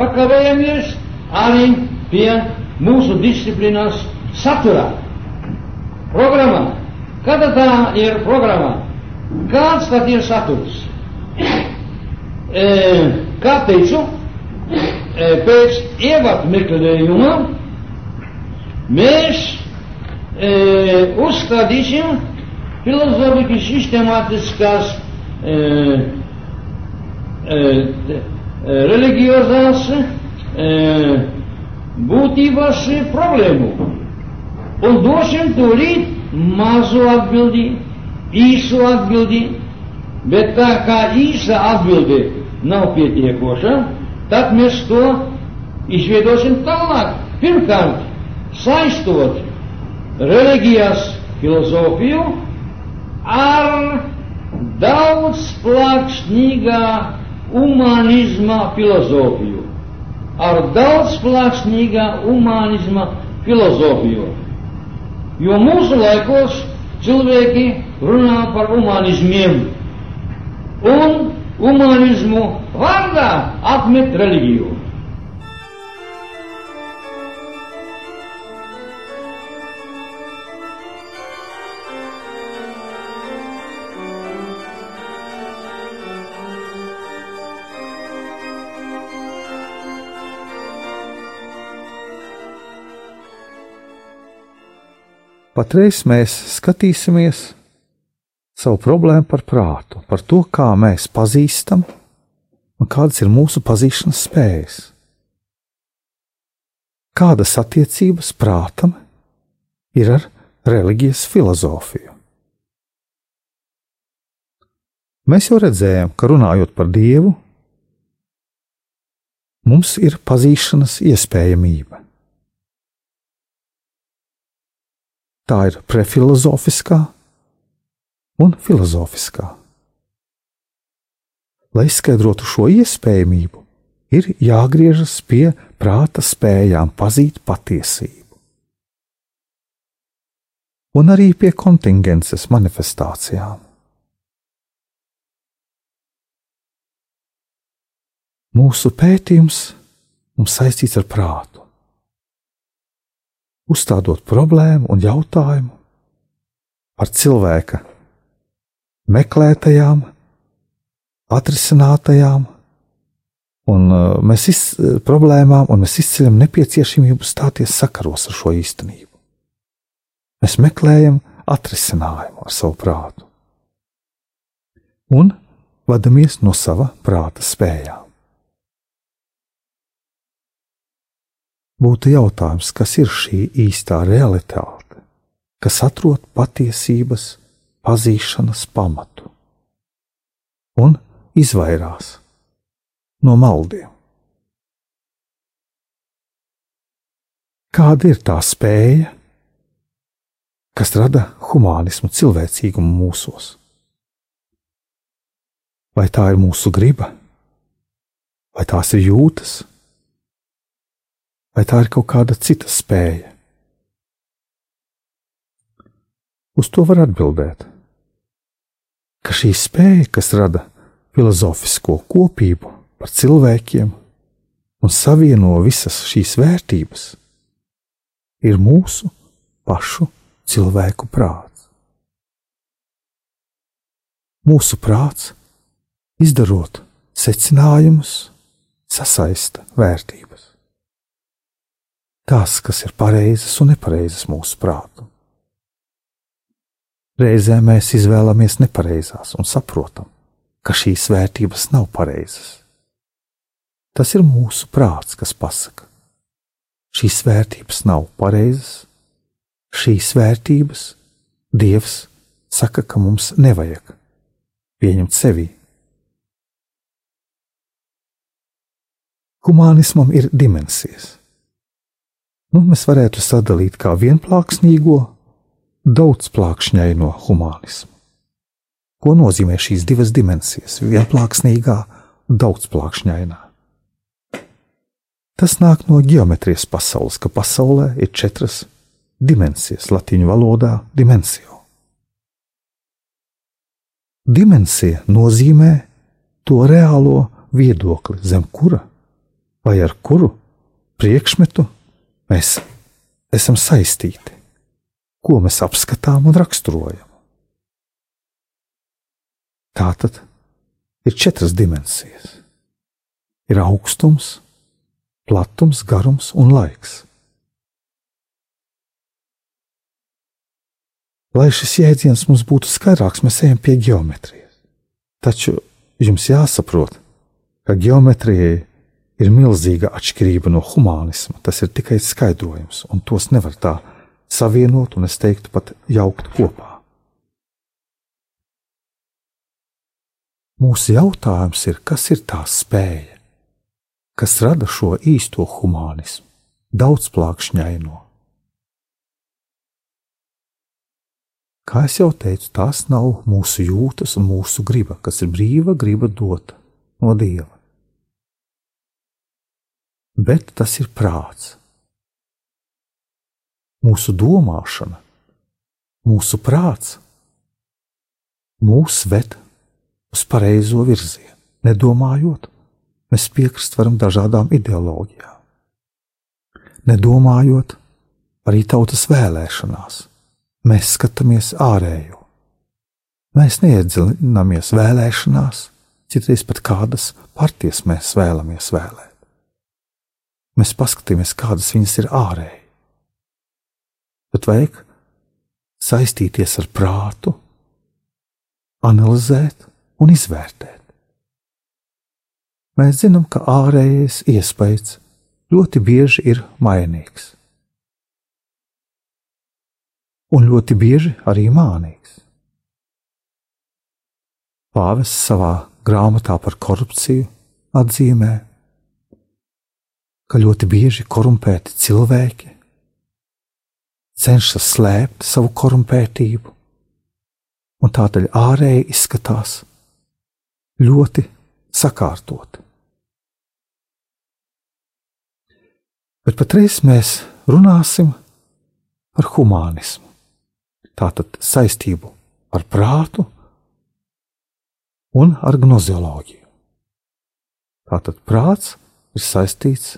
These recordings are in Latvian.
Pakavējamies arī pie mūsu disciplīnas saturā, programmā. Kāda tā ir programma? Kāds tad ir saturs? E, kā teicu, e, pēc ievadu meklējuma mēs e, uzstādīsim filozofiski sistemātiskās e, e, religiozās e, būtības problēmu. Un dosim tūlīt mazu atbildi, īsu atbildi, bet tā kā īsa atbilde nav pietiekoša, tad mēs to izveidosim tālāk. Pirmkārt, saistot reliģijas filozofiju ar daudz plakšnīgā humanizma filozofiju. Ar daudz plakšnīgā humanizma filozofiju. Jo mūsu laikos cilvēki runā par humanismiem un humanismu vārdā atmet reliģiju. Patreiz mēs skatīsimies savu problēmu par prātu, par to, kā mēs pazīstam un kādas ir mūsu pazīšanas spējas. Kādas attiecības prātam ir ar reliģijas filozofiju? Mēs jau redzējām, ka runājot par Dievu, mums ir pazīšanas iespējamība. Tā ir prefilozofiskā un filozofiskā. Lai izskaidrotu šo iespējamību, ir jāgriežas pie prāta spējām pazīt patiesību, un arī pie kontingences manifestācijām. Mūsu pētījums mums saistīts ar prātu uzstādot problēmu un jautājumu par cilvēka meklētajām, atrisinātajām un uh, mēs iz, problēmām, un mēs izceļam nepieciešamību stāties sakaros ar šo īstenību. Mēs meklējam atrisinājumu ar savu prātu un vadamies no sava prāta spējām. Būtu jautājums, kas ir šī īstā realitāte, kas atrod patiesības pazīšanas pamatu un izvairās no maldiem. Kāda ir tā spēja, kas rada humānismu, cilvēcīgumu mūsos? Vai tā ir mūsu griba, vai tās ir jūtas, vai tā ir kaut kāda cita spēja? Uz to var atbildēt, ka šī spēja, kas rada filozofisko kopību par cilvēkiem un savieno visas šīs vērtības, ir mūsu pašu cilvēku prāts. Mūsu prāts, izdarot secinājumus, sasaista vērtības tās, kas ir pareizas un nepareizas mūsu prātu. Reizē mēs izvēlamies nepareizās un saprotam, ka šīs vērtības nav pareizas. Tas ir mūsu prāts, kas pasaka, šīs vērtības nav pareizas, šīs vērtības Dievs saka, ka mums nevajag pieņemt sevi. Humānismam ir dimensijas. Nu, mēs varētu sadalīt kā vienplāksnīgo, daudzplākšņaino humānismu. Ko nozīmē šīs divas dimensijas - vienplāksnīgā daudzplākšņainā? Tas nāk no geometrijas pasaules, ka pasaulē ir četras dimensijas, latīņu valodā - dimensija. Dimensija nozīmē to reālo viedokli, zem kura vai ar kuru priekšmetu mēs esam saistīti, ko mēs apskatām un raksturojam. Tā tad ir četras dimensijas. Ir augstums, platums, garums un laiks. Lai šis jēdziens mums būtu skaidrāks, mēs ejam pie geometrijas. Taču jums jāsaprot, ka geometrijai ir milzīga atšķirība no humānisma. Tas ir tikai skaidrojums, un tos nevar tā savienot, un es teiktu, pat jaukt kopā. Mūsu jautājums ir, kas ir tā spēja, kas rada šo īsto humānismu, daudzplākšņaino. Kā jau teicu, tās nav mūsu jūtas un mūsu griba, kas ir brīva griba dota no Dieva bet tas ir prāts. Mūsu domāšana, mūsu prāts mūs ved uz pareizo virzienu. Nedomājot, mēs piekrist varam dažādām ideoloģijām. Nedomājot, arī tautas vēlēšanās, mēs skatāmies ārējo. Mēs neiedziļināmies vēlēšanās, citreiz pat kādas partijas mēs vēlamies vēlēt mēs paskatāmies, kādas viņas ir ārēji. Bet vajag saistīties ar prātu, analizēt un izvērtēt. Mēs zinām, ka ārējais iespējas ļoti bieži ir mainīgs. Un ļoti bieži arī mānīgs. Pāvests savā grāmatā par korupciju atzīmē, ka ļoti bieži korumpēti cilvēki cenšas slēpt savu korumpētību, un tādēļ ārēji izskatās ļoti sakārtoti. Bet patreiz mēs runāsim par humānismu, tātad saistību ar prātu un ar gnozioloģiju. Tātad prāts ir saistīts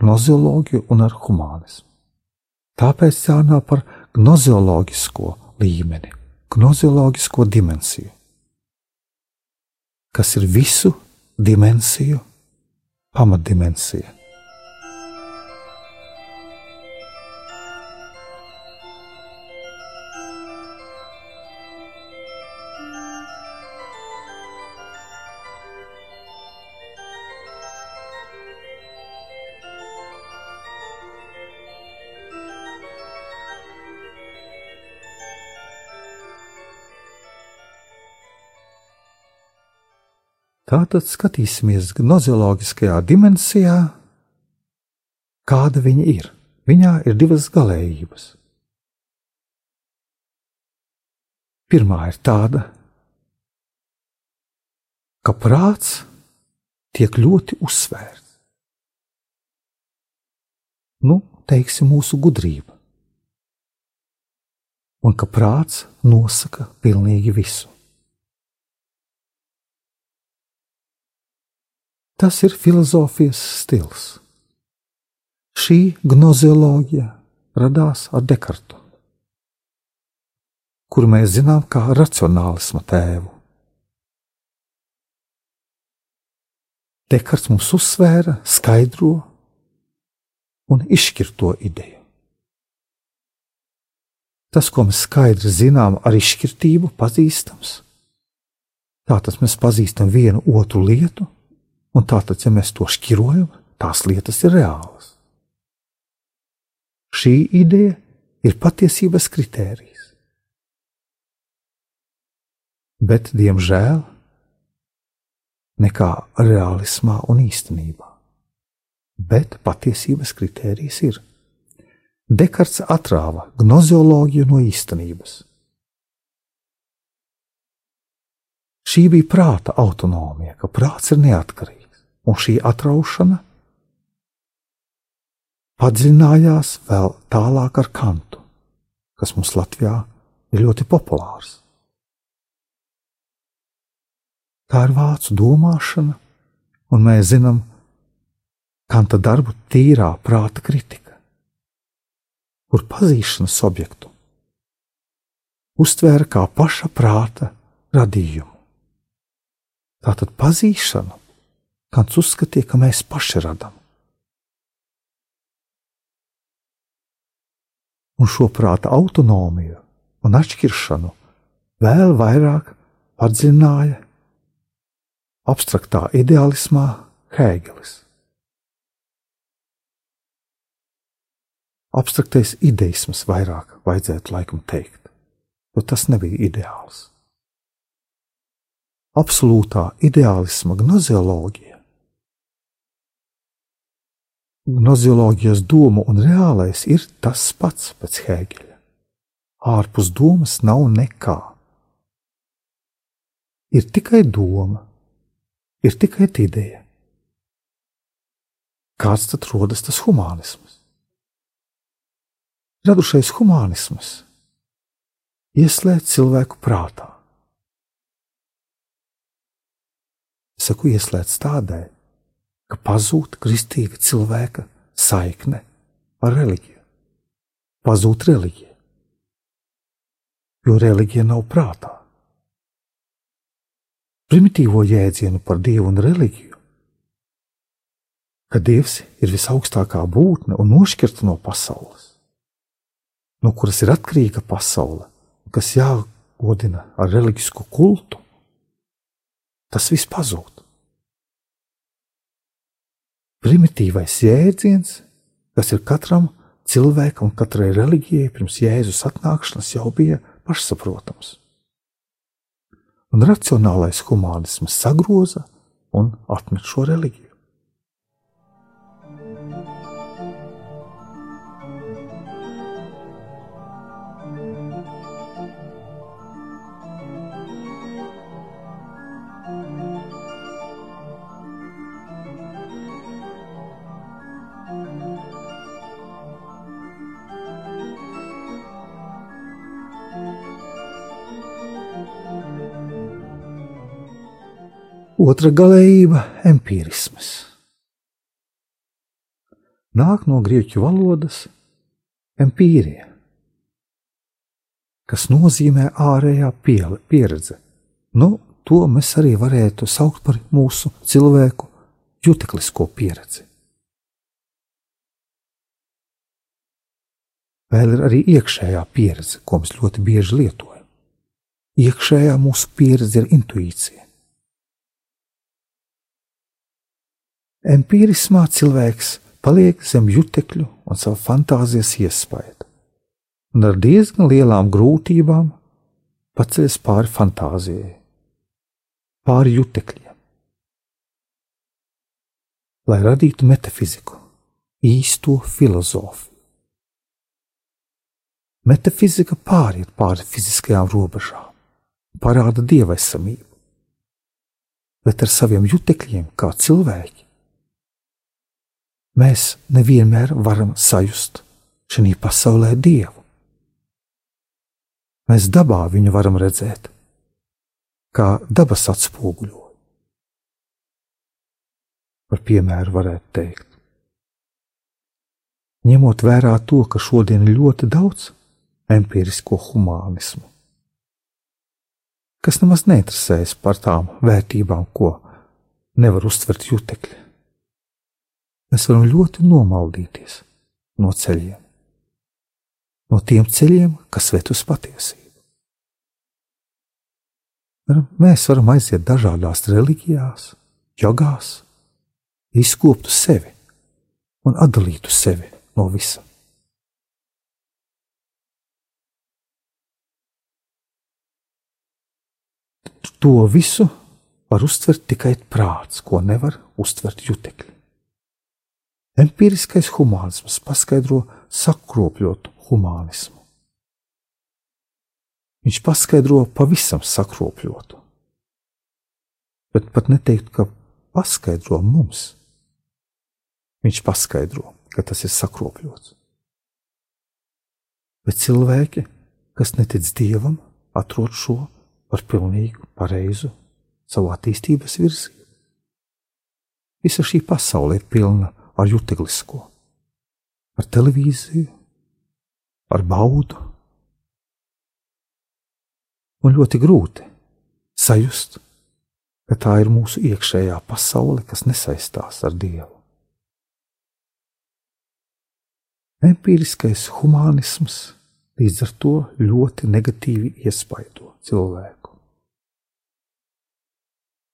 gnozioloģiju un ar humānismu. Tāpēc jārunā par gnozioloģisko līmeni, gnozioloģisko dimensiju, kas ir visu dimensiju pamatdimensija. Tātad skatīsimies gnozioloģiskajā dimensijā, kāda viņa ir. Viņā ir divas galējības. Pirmā ir tāda, ka prāts tiek ļoti uzsvērts. Nu, teiksim, mūsu gudrība. Un ka prāts nosaka pilnīgi visu. Tas ir filozofijas stils. Šī gnozioloģija radās ar Dekartu, kuru mēs zinām kā racionālisma tēvu. Dekarts mums uzsvēra, skaidro un izšķir to ideju. Tas, ko mēs skaidri zinām ar izšķirtību, pazīstams. Tātad mēs pazīstam vienu otru lietu, Un tātad, ja mēs to šķirojam, tās lietas ir reālas. Šī ideja ir patiesības kritērijs. Bet, diemžēl, nekā realismā un īstenībā. bet patiesības kritērijs ir. Dekarts atrāva gnozioloģiju no īstenības. Šī bija prāta autonomija, ka prāts ir neatkarīgs, un šī atraušana padziļinājās vēl tālāk ar kantu, kas mums Latvijā ir ļoti populārs. Tā ir vācu domāšana, un mēs zinām kanta darbu tīrā prāta kritika, kur pazīšanas objektu uztvēra kā paša prāta radījumu. Tātad pazīšanu kāds uzskatīja, ka mēs paši radām. Un šo prāta autonomiju un atšķiršanu vēl vairāk padziļināja abstraktā ideālismā Hēgelis. Abstraktais ideisms vairāk vajadzētu laikam teikt, jo tas nebija ideāls absolūtā ideālisma gnozioloģija. Gnozioloģijas doma un reālais ir tas pats pēc Hēgeļa. Ārpus domas nav nekā. Ir tikai doma, ir tikai ideja. Kāds tad rodas tas humanisms? Radušais humanisms ieslēdz cilvēku prātā saku ieslēdz tādēļ, ka pazūd kristīga cilvēka saikne ar reliģiju. Pazūd reliģija, jo reliģija nav prātā. Primitīvo jēdzienu par dievu un reliģiju, ka dievs ir visaugstākā būtne un nošķirta no pasaules, no kuras ir atkarīga pasaule, kas jāgodina ar reliģisku kultu, tas viss pazūd. Primitīvais jēdziens, kas ir katram cilvēkam un katrai reliģijai pirms Jēzus atnākšanas, jau bija pašsaprotams. Un racionālais humānisms sagroza un atmet šo reliģiju. Otra galējība - empirisms. Nāk no grieķu valodas empīrija, kas nozīmē ārējā pieredze. Nu, to mēs arī varētu saukt par mūsu cilvēku juteklisko pieredzi. Vēl ir arī iekšējā pieredze, ko mēs ļoti bieži lietojam. Iekšējā mūsu pieredze ir intuīcija. Empīrismā cilvēks paliek zem jutekļu un savu fantāzijas iespaidu, un ar diezgan lielām grūtībām paceļas pāri fantāzijai, pāri jutekļiem, lai radītu metafiziku, īsto filozofiju. Metafizika pāriet pāri fiziskajām robežām, parāda dievasamību, bet ar saviem jutekļiem, kā cilvēki, mēs nevienmēr varam sajust šī pasaulē dievu. Mēs dabā viņu varam redzēt, kā dabas atspoguļojumu. Par piemēru varētu teikt, ņemot vērā to, ka šodien ir ļoti daudz empirisko humānismu, kas nemaz neinteresējas par tām vērtībām, ko nevar uztvert jutekļi mēs varam ļoti nomaldīties no ceļiem, no tiem ceļiem, kas ved uz patiesību. Mēs varam aiziet dažādās reliģijās, jogās, izkoptu sevi un atdalītu sevi no visa. To visu var uztvert tikai prāts, ko nevar uztvert jutekļi. Empiriskais humānisms paskaidro sakropļotu humānismu. Viņš paskaidro pavisam sakropļotu, bet pat neteikt, ka paskaidro mums. Viņš paskaidro, ka tas ir sakropļots. Bet cilvēki, kas netic dievam, atrod šo par pilnīgu, pareizu savu attīstības virzību. Visa šī pasaule ir pilna ar juteglisko, ar televīziju, ar baudu. Un ļoti grūti sajust, ka tā ir mūsu iekšējā pasaule, kas nesaistās ar Dievu. Empiriskais humānisms līdz ar to ļoti negatīvi iespaido cilvēku.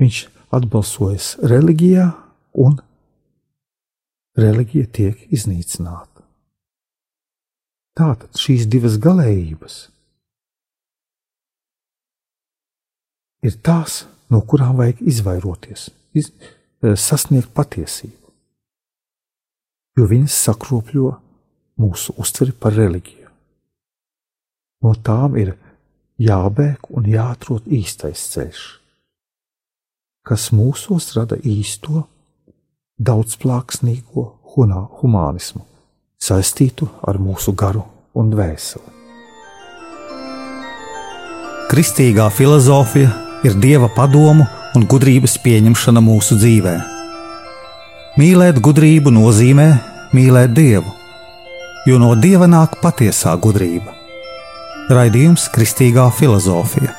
Viņš atbalsojas reliģijā, un reliģija tiek iznīcināta. Tātad šīs divas galējības ir tās, no kurām vajag izvairoties, iz, eh, sasniegt patiesību, jo viņas sakropļo mūsu uztveri par reliģiju. No tām ir jābēg un jāatrod īstais ceļš, kas mūsos rada īsto, daudzplāksnīgo humānismu, saistītu ar mūsu garu un dvēseli. Kristīgā filozofija ir dieva padomu un gudrības pieņemšana mūsu dzīvē. Mīlēt gudrību nozīmē mīlēt dievu, jo no dieva nāk patiesā gudrība. Raidījums Kristīgā filozofija